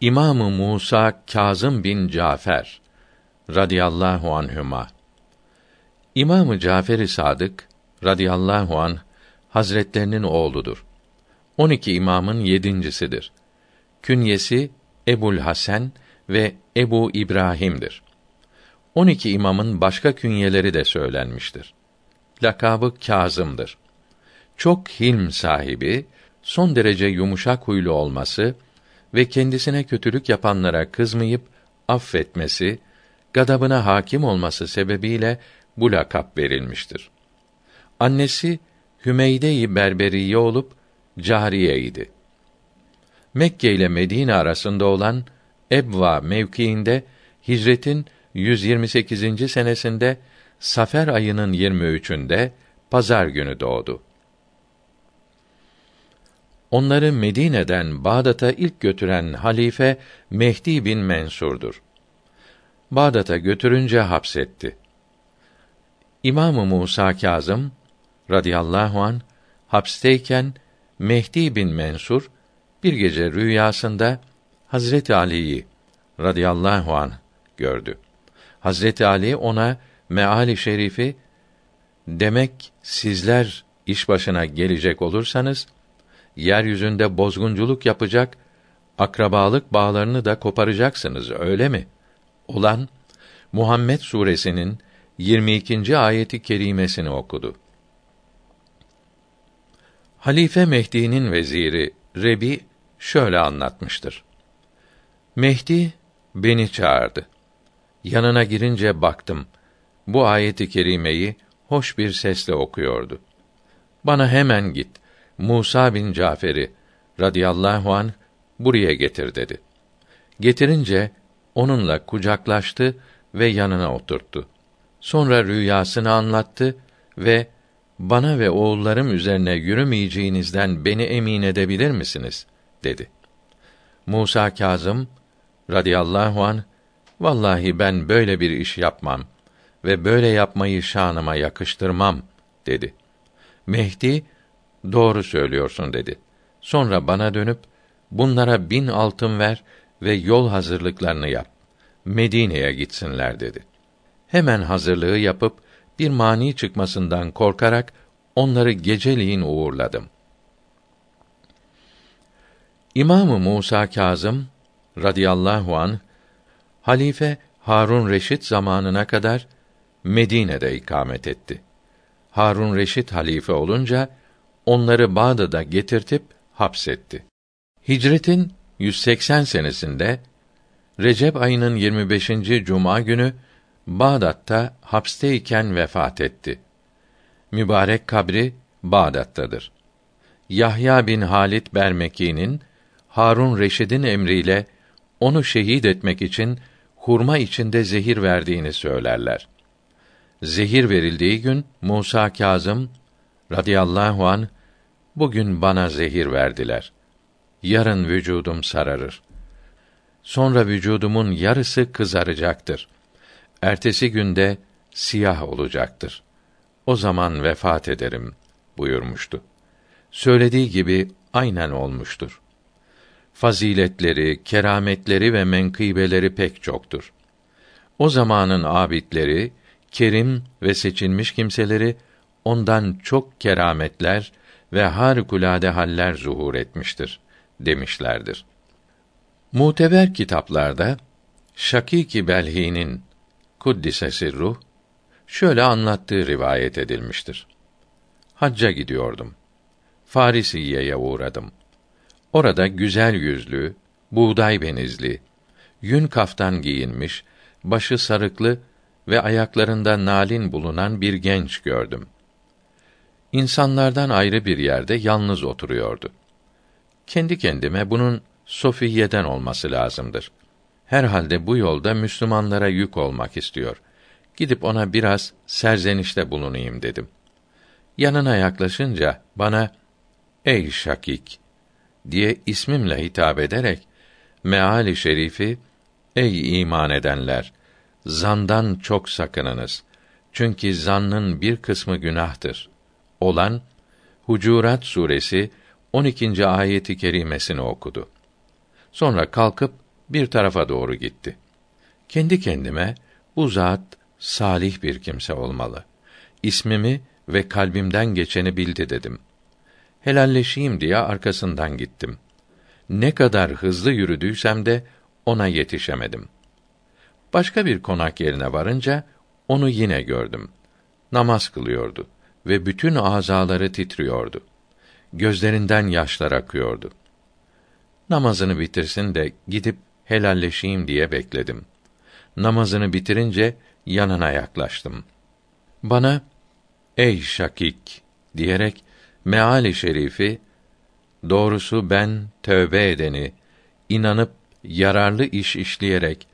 İmamı Musa Kazım bin Cafer radıyallahu anhüma İmamı Cafer-i Sadık radıyallahu an Hazretlerinin oğludur. 12 imamın yedincisidir. Künyesi Ebul Hasan ve Ebu İbrahim'dir. 12 imamın başka künyeleri de söylenmiştir. Lakabı Kazım'dır. Çok hilm sahibi, son derece yumuşak huylu olması ve kendisine kötülük yapanlara kızmayıp affetmesi, gadabına hakim olması sebebiyle bu lakap verilmiştir. Annesi Hümeyde-i Berberiye olup cariye idi. Mekke ile Medine arasında olan Ebva mevkiinde hicretin 128. senesinde Safer ayının 23'ünde pazar günü doğdu. Onları Medine'den Bağdat'a ilk götüren halife Mehdi bin Mensur'dur. Bağdat'a götürünce hapsetti. İmamı Musa Kazım radıyallahu an hapsteyken Mehdi bin Mensur bir gece rüyasında Hazreti Ali'yi radıyallahu an gördü. Hazreti Ali ona meali şerifi demek sizler iş başına gelecek olursanız yeryüzünde bozgunculuk yapacak, akrabalık bağlarını da koparacaksınız, öyle mi? Olan Muhammed suresinin 22. ayeti kerimesini okudu. Halife Mehdi'nin veziri Rebi şöyle anlatmıştır. Mehdi beni çağırdı. Yanına girince baktım. Bu ayeti kerimeyi hoş bir sesle okuyordu. Bana hemen git. Musa bin Cafer'i radıyallahu an buraya getir dedi. Getirince onunla kucaklaştı ve yanına oturttu. Sonra rüyasını anlattı ve bana ve oğullarım üzerine yürümeyeceğinizden beni emin edebilir misiniz? dedi. Musa Kazım radıyallahu an vallahi ben böyle bir iş yapmam ve böyle yapmayı şanıma yakıştırmam dedi. Mehdi doğru söylüyorsun dedi. Sonra bana dönüp bunlara bin altın ver ve yol hazırlıklarını yap. Medine'ye gitsinler dedi. Hemen hazırlığı yapıp bir mani çıkmasından korkarak onları geceliğin uğurladım. İmamı Musa Kazım radıyallahu an halife Harun Reşit zamanına kadar Medine'de ikamet etti. Harun Reşit halife olunca onları Bağdat'a getirtip hapsetti. Hicretin 180 senesinde Recep ayının 25. cuma günü Bağdat'ta hapsteyken vefat etti. Mübarek kabri Bağdat'tadır. Yahya bin Halit Bermeki'nin Harun Reşid'in emriyle onu şehit etmek için hurma içinde zehir verdiğini söylerler. Zehir verildiği gün Musa Kazım radıyallahu an bugün bana zehir verdiler. Yarın vücudum sararır. Sonra vücudumun yarısı kızaracaktır. Ertesi günde siyah olacaktır. O zaman vefat ederim buyurmuştu. Söylediği gibi aynen olmuştur. Faziletleri, kerametleri ve menkıbeleri pek çoktur. O zamanın abidleri, kerim ve seçilmiş kimseleri ondan çok kerametler ve harikulade haller zuhur etmiştir demişlerdir. Muteber kitaplarda Şakiki Belhi'nin kuddise ruh şöyle anlattığı rivayet edilmiştir. Hacca gidiyordum. Farisiye'ye uğradım. Orada güzel yüzlü, buğday benizli, yün kaftan giyinmiş, başı sarıklı ve ayaklarında nalin bulunan bir genç gördüm. İnsanlardan ayrı bir yerde yalnız oturuyordu. Kendi kendime bunun Sofiye'den olması lazımdır. Herhalde bu yolda Müslümanlara yük olmak istiyor. Gidip ona biraz serzenişte bulunayım dedim. Yanına yaklaşınca bana "Ey Şakik" diye ismimle hitap ederek meali şerifi "Ey iman edenler, zandan çok sakınınız. Çünkü zannın bir kısmı günahtır." Olan Hucurat suresi 12. ayeti kerimesini okudu. Sonra kalkıp bir tarafa doğru gitti. Kendi kendime bu zat salih bir kimse olmalı. İsmimi ve kalbimden geçeni bildi dedim. Helalleşeyim diye arkasından gittim. Ne kadar hızlı yürüdüysem de ona yetişemedim. Başka bir konak yerine varınca onu yine gördüm. Namaz kılıyordu ve bütün azaları titriyordu. Gözlerinden yaşlar akıyordu. Namazını bitirsin de gidip helalleşeyim diye bekledim. Namazını bitirince yanına yaklaştım. Bana ey şakik diyerek meali şerifi doğrusu ben tövbe edeni inanıp yararlı iş işleyerek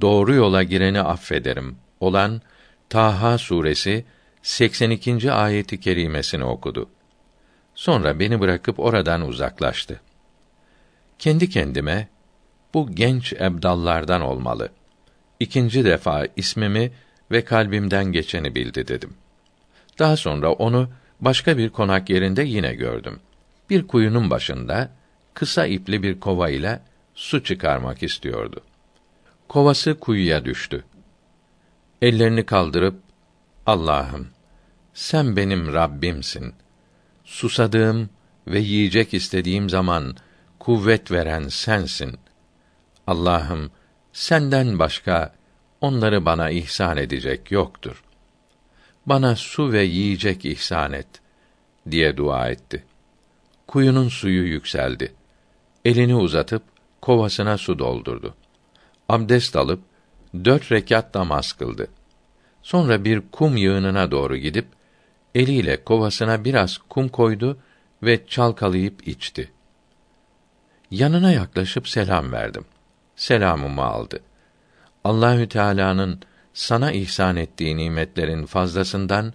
doğru yola gireni affederim olan Taha suresi 82. ayeti kerimesini okudu. Sonra beni bırakıp oradan uzaklaştı. Kendi kendime bu genç ebdallardan olmalı. İkinci defa ismimi ve kalbimden geçeni bildi dedim. Daha sonra onu başka bir konak yerinde yine gördüm. Bir kuyunun başında kısa ipli bir kova ile su çıkarmak istiyordu. Kovası kuyuya düştü. Ellerini kaldırıp Allah'ım sen benim Rabbimsin. Susadığım ve yiyecek istediğim zaman kuvvet veren sensin. Allah'ım senden başka onları bana ihsan edecek yoktur. Bana su ve yiyecek ihsan et diye dua etti. Kuyunun suyu yükseldi. Elini uzatıp kovasına su doldurdu. Abdest alıp dört rekat namaz kıldı. Sonra bir kum yığınına doğru gidip eliyle kovasına biraz kum koydu ve çalkalayıp içti. Yanına yaklaşıp selam verdim. Selamımı aldı. Allahü Teala'nın sana ihsan ettiği nimetlerin fazlasından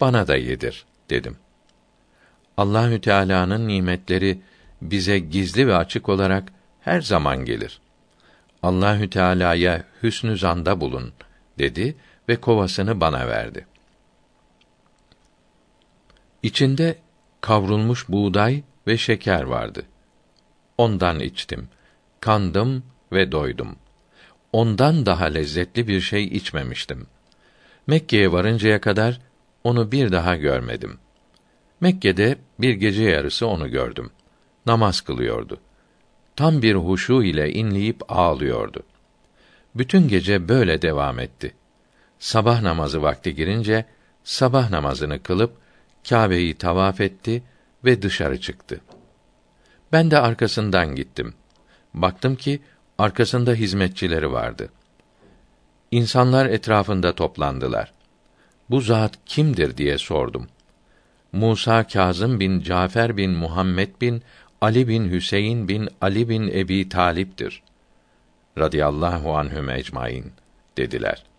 bana da yedir dedim. Allahü Teala'nın nimetleri bize gizli ve açık olarak her zaman gelir. Allahü Teala'ya hüsnü zanda bulun dedi ve kovasını bana verdi. İçinde kavrulmuş buğday ve şeker vardı. Ondan içtim. Kandım ve doydum. Ondan daha lezzetli bir şey içmemiştim. Mekke'ye varıncaya kadar onu bir daha görmedim. Mekke'de bir gece yarısı onu gördüm. Namaz kılıyordu. Tam bir huşu ile inleyip ağlıyordu. Bütün gece böyle devam etti. Sabah namazı vakti girince sabah namazını kılıp Kâbe'yi tavaf etti ve dışarı çıktı. Ben de arkasından gittim. Baktım ki arkasında hizmetçileri vardı. İnsanlar etrafında toplandılar. Bu zat kimdir diye sordum. Musa Kazım bin Cafer bin Muhammed bin Ali bin Hüseyin bin Ali bin Ebi Talip'tir. Radiyallahu anhüm ecmaîn dediler.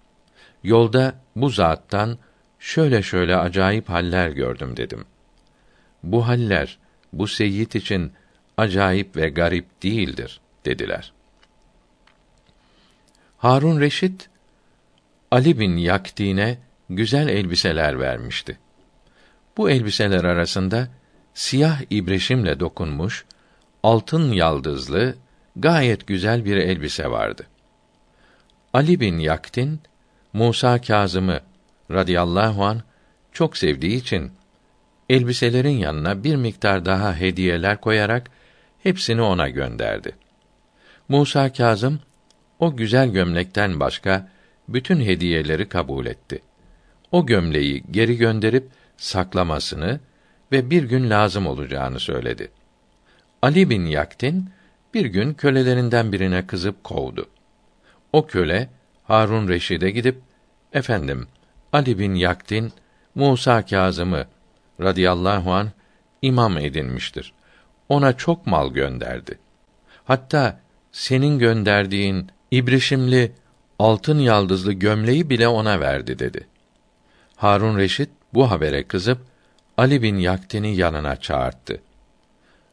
Yolda bu zattan şöyle şöyle acayip haller gördüm dedim. Bu haller bu seyyid için acayip ve garip değildir dediler. Harun Reşit Ali bin Yakdin'e güzel elbiseler vermişti. Bu elbiseler arasında siyah ibreşimle dokunmuş altın yaldızlı gayet güzel bir elbise vardı. Ali bin Yaktin Musa Kazım'ı radıyallahu an çok sevdiği için elbiselerin yanına bir miktar daha hediyeler koyarak hepsini ona gönderdi. Musa Kazım o güzel gömlekten başka bütün hediyeleri kabul etti. O gömleği geri gönderip saklamasını ve bir gün lazım olacağını söyledi. Ali bin Yaktin bir gün kölelerinden birine kızıp kovdu. O köle Harun Reşid'e gidip efendim Ali bin Yaktin Musa Kazım'ı radıyallahu an imam edinmiştir. Ona çok mal gönderdi. Hatta senin gönderdiğin ibrişimli altın yaldızlı gömleği bile ona verdi dedi. Harun Reşit bu habere kızıp Ali bin Yaktin'i yanına çağırdı.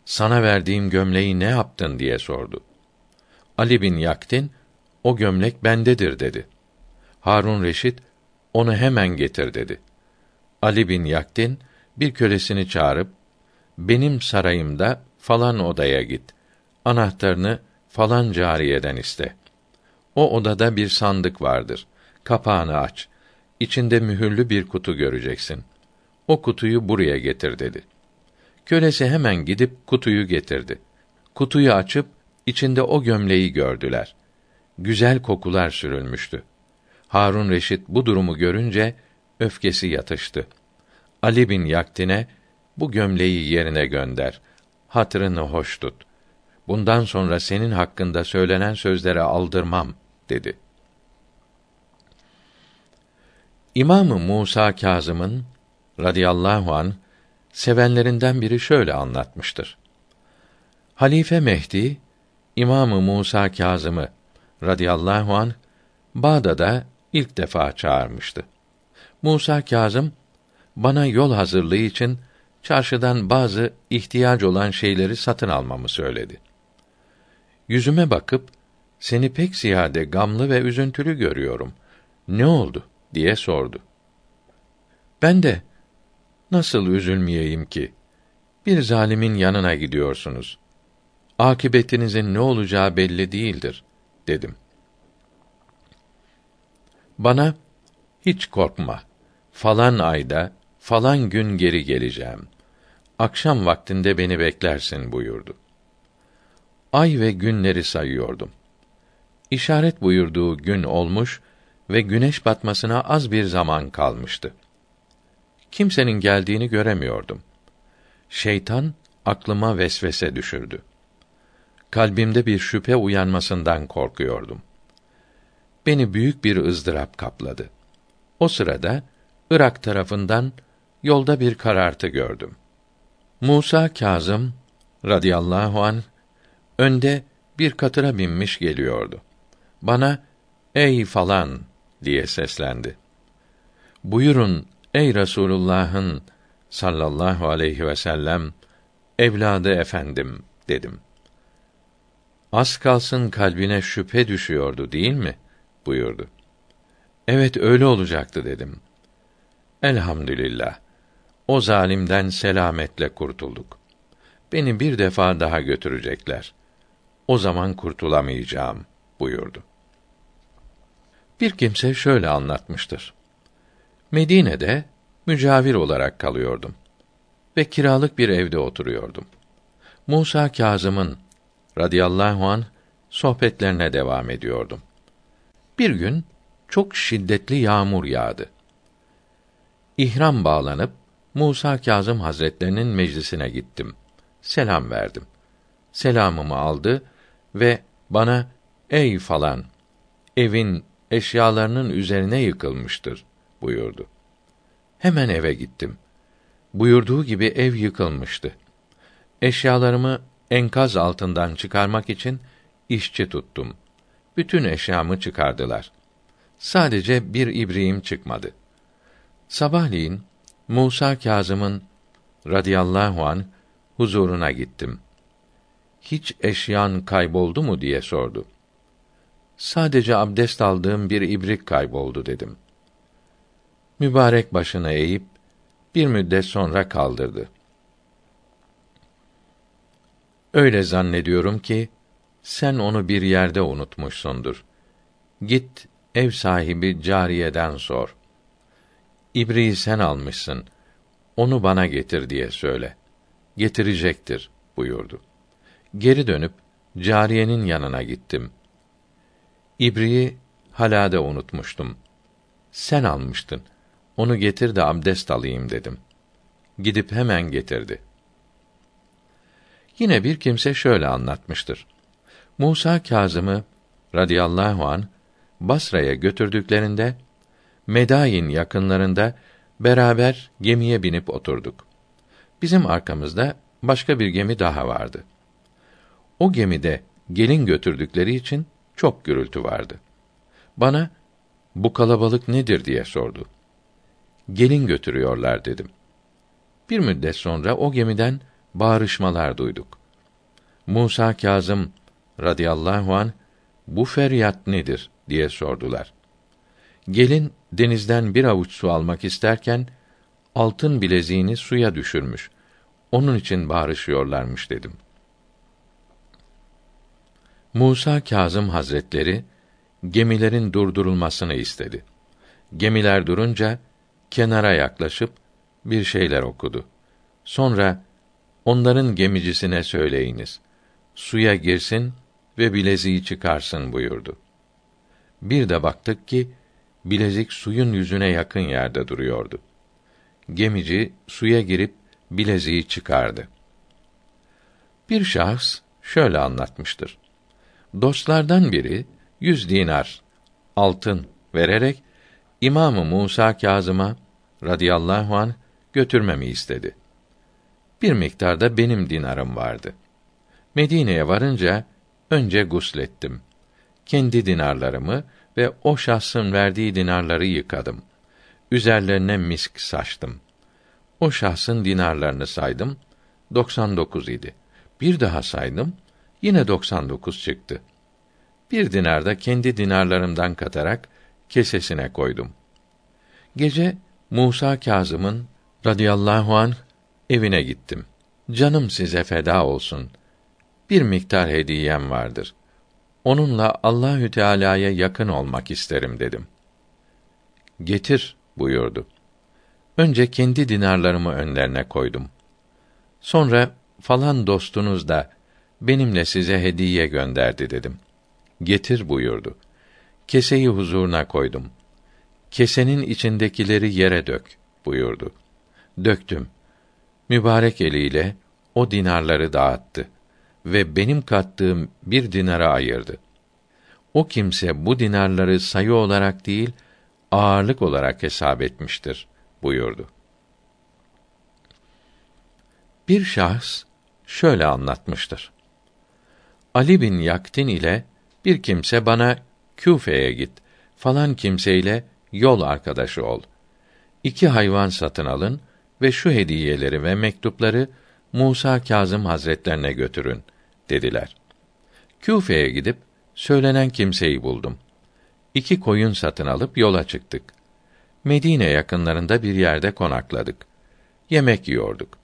Sana verdiğim gömleği ne yaptın diye sordu. Ali bin Yaktin o gömlek bendedir dedi. Harun Reşit onu hemen getir dedi. Ali bin Yaktin bir kölesini çağırıp benim sarayımda falan odaya git. Anahtarını falan cariyeden iste. O odada bir sandık vardır. Kapağını aç. İçinde mühürlü bir kutu göreceksin. O kutuyu buraya getir dedi. Kölesi hemen gidip kutuyu getirdi. Kutuyu açıp içinde o gömleği gördüler. Güzel kokular sürülmüştü. Harun Reşit bu durumu görünce öfkesi yatıştı. Ali bin Yaktin'e bu gömleği yerine gönder. Hatırını hoş tut. Bundan sonra senin hakkında söylenen sözlere aldırmam dedi. İmamı Musa Kazım'ın radıyallahu an sevenlerinden biri şöyle anlatmıştır. Halife Mehdi İmamı Musa Kazım'ı radıyallahu an Bağdat'a ilk defa çağırmıştı. Musa Kazım bana yol hazırlığı için çarşıdan bazı ihtiyaç olan şeyleri satın almamı söyledi. Yüzüme bakıp seni pek ziyade gamlı ve üzüntülü görüyorum. Ne oldu diye sordu. Ben de nasıl üzülmeyeyim ki? Bir zalimin yanına gidiyorsunuz. Akibetinizin ne olacağı belli değildir dedim. Bana hiç korkma. Falan ayda, falan gün geri geleceğim. Akşam vaktinde beni beklersin buyurdu. Ay ve günleri sayıyordum. İşaret buyurduğu gün olmuş ve güneş batmasına az bir zaman kalmıştı. Kimsenin geldiğini göremiyordum. Şeytan aklıma vesvese düşürdü. Kalbimde bir şüphe uyanmasından korkuyordum. Beni büyük bir ızdırap kapladı. O sırada Irak tarafından yolda bir karartı gördüm. Musa Kazım radıyallahu an önde bir katıra binmiş geliyordu. Bana ey falan diye seslendi. Buyurun ey Resulullah'ın sallallahu aleyhi ve sellem evladı efendim dedim. Az kalsın kalbine şüphe düşüyordu değil mi? buyurdu. Evet öyle olacaktı dedim. Elhamdülillah. O zalimden selametle kurtulduk. Beni bir defa daha götürecekler. O zaman kurtulamayacağım buyurdu. Bir kimse şöyle anlatmıştır. Medine'de mücavir olarak kalıyordum ve kiralık bir evde oturuyordum. Musa Kazım'ın radıyallahu an sohbetlerine devam ediyordum. Bir gün çok şiddetli yağmur yağdı. İhram bağlanıp Musa Kazım Hazretlerinin meclisine gittim. Selam verdim. Selamımı aldı ve bana ey falan evin eşyalarının üzerine yıkılmıştır buyurdu. Hemen eve gittim. Buyurduğu gibi ev yıkılmıştı. Eşyalarımı enkaz altından çıkarmak için işçi tuttum. Bütün eşyamı çıkardılar. Sadece bir ibriğim çıkmadı. Sabahleyin Musa Kazım'ın radıyallahu an huzuruna gittim. Hiç eşyan kayboldu mu diye sordu. Sadece abdest aldığım bir ibrik kayboldu dedim. Mübarek başını eğip bir müddet sonra kaldırdı. Öyle zannediyorum ki sen onu bir yerde unutmuşsundur. Git ev sahibi cariyeden sor. İbriği sen almışsın. Onu bana getir diye söyle. Getirecektir buyurdu. Geri dönüp cariyenin yanına gittim. İbriği halade unutmuştum. Sen almıştın. Onu getir de abdest alayım dedim. Gidip hemen getirdi. Yine bir kimse şöyle anlatmıştır. Musa Kazım'ı radıyallahu an Basra'ya götürdüklerinde Medayin yakınlarında beraber gemiye binip oturduk. Bizim arkamızda başka bir gemi daha vardı. O gemide gelin götürdükleri için çok gürültü vardı. Bana bu kalabalık nedir diye sordu. Gelin götürüyorlar dedim. Bir müddet sonra o gemiden bağrışmalar duyduk. Musa Kazım radıyallahu an bu feryat nedir diye sordular. Gelin denizden bir avuç su almak isterken altın bileziğini suya düşürmüş. Onun için bağırışıyorlarmış dedim. Musa Kazım Hazretleri gemilerin durdurulmasını istedi. Gemiler durunca kenara yaklaşıp bir şeyler okudu. Sonra onların gemicisine söyleyiniz. Suya girsin ve bileziği çıkarsın buyurdu. Bir de baktık ki bilezik suyun yüzüne yakın yerde duruyordu. Gemici suya girip bileziği çıkardı. Bir şahıs şöyle anlatmıştır. Dostlardan biri yüz dinar altın vererek İmamı Musa Kazım'a radıyallahu an götürmemi istedi. Bir miktarda benim dinarım vardı. Medine'ye varınca önce guslettim. Kendi dinarlarımı ve o şahsın verdiği dinarları yıkadım. Üzerlerine misk saçtım. O şahsın dinarlarını saydım. 99 idi. Bir daha saydım. Yine 99 çıktı. Bir dinar da kendi dinarlarımdan katarak kesesine koydum. Gece Musa Kazım'ın radıyallahu an evine gittim. Canım size feda olsun. Bir miktar hediyem vardır. Onunla Allahü Teala'ya yakın olmak isterim dedim. Getir buyurdu. Önce kendi dinarlarımı önlerine koydum. Sonra falan dostunuz da benimle size hediye gönderdi dedim. Getir buyurdu. Keseyi huzuruna koydum. Kesenin içindekileri yere dök buyurdu. Döktüm. Mübarek eliyle o dinarları dağıttı ve benim kattığım bir dinara ayırdı. O kimse bu dinarları sayı olarak değil, ağırlık olarak hesap etmiştir buyurdu. Bir şahs şöyle anlatmıştır. Ali bin Yaktin ile bir kimse bana Küfe'ye git falan kimseyle yol arkadaşı ol. İki hayvan satın alın ve şu hediyeleri ve mektupları Musa Kazım Hazretlerine götürün dediler. Küfe'ye gidip söylenen kimseyi buldum. İki koyun satın alıp yola çıktık. Medine yakınlarında bir yerde konakladık. Yemek yiyorduk.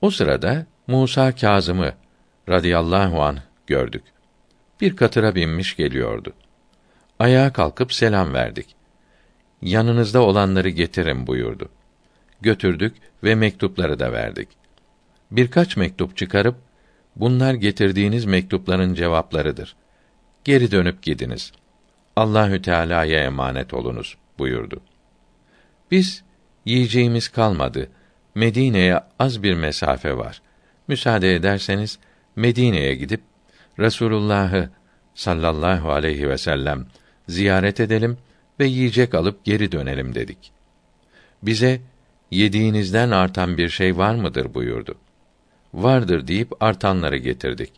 O sırada Musa Kazım'ı radıyallahu an gördük. Bir katıra binmiş geliyordu. Ayağa kalkıp selam verdik. Yanınızda olanları getirin buyurdu. Götürdük ve mektupları da verdik. Birkaç mektup çıkarıp bunlar getirdiğiniz mektupların cevaplarıdır. Geri dönüp gidiniz. Allahü Teala'ya emanet olunuz buyurdu. Biz yiyeceğimiz kalmadı. Medine'ye az bir mesafe var. Müsaade ederseniz Medine'ye gidip Resulullah'ı sallallahu aleyhi ve sellem ziyaret edelim ve yiyecek alıp geri dönelim dedik. Bize yediğinizden artan bir şey var mıdır buyurdu. Vardır deyip artanları getirdik.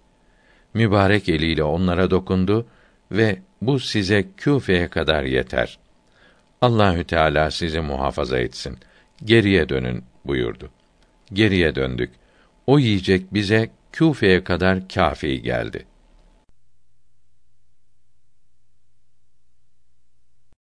Mübarek eliyle onlara dokundu ve bu size Küfe'ye kadar yeter. Allahü Teala sizi muhafaza etsin. Geriye dönün buyurdu. Geriye döndük. O yiyecek bize Küfe'ye kadar kâfi geldi.''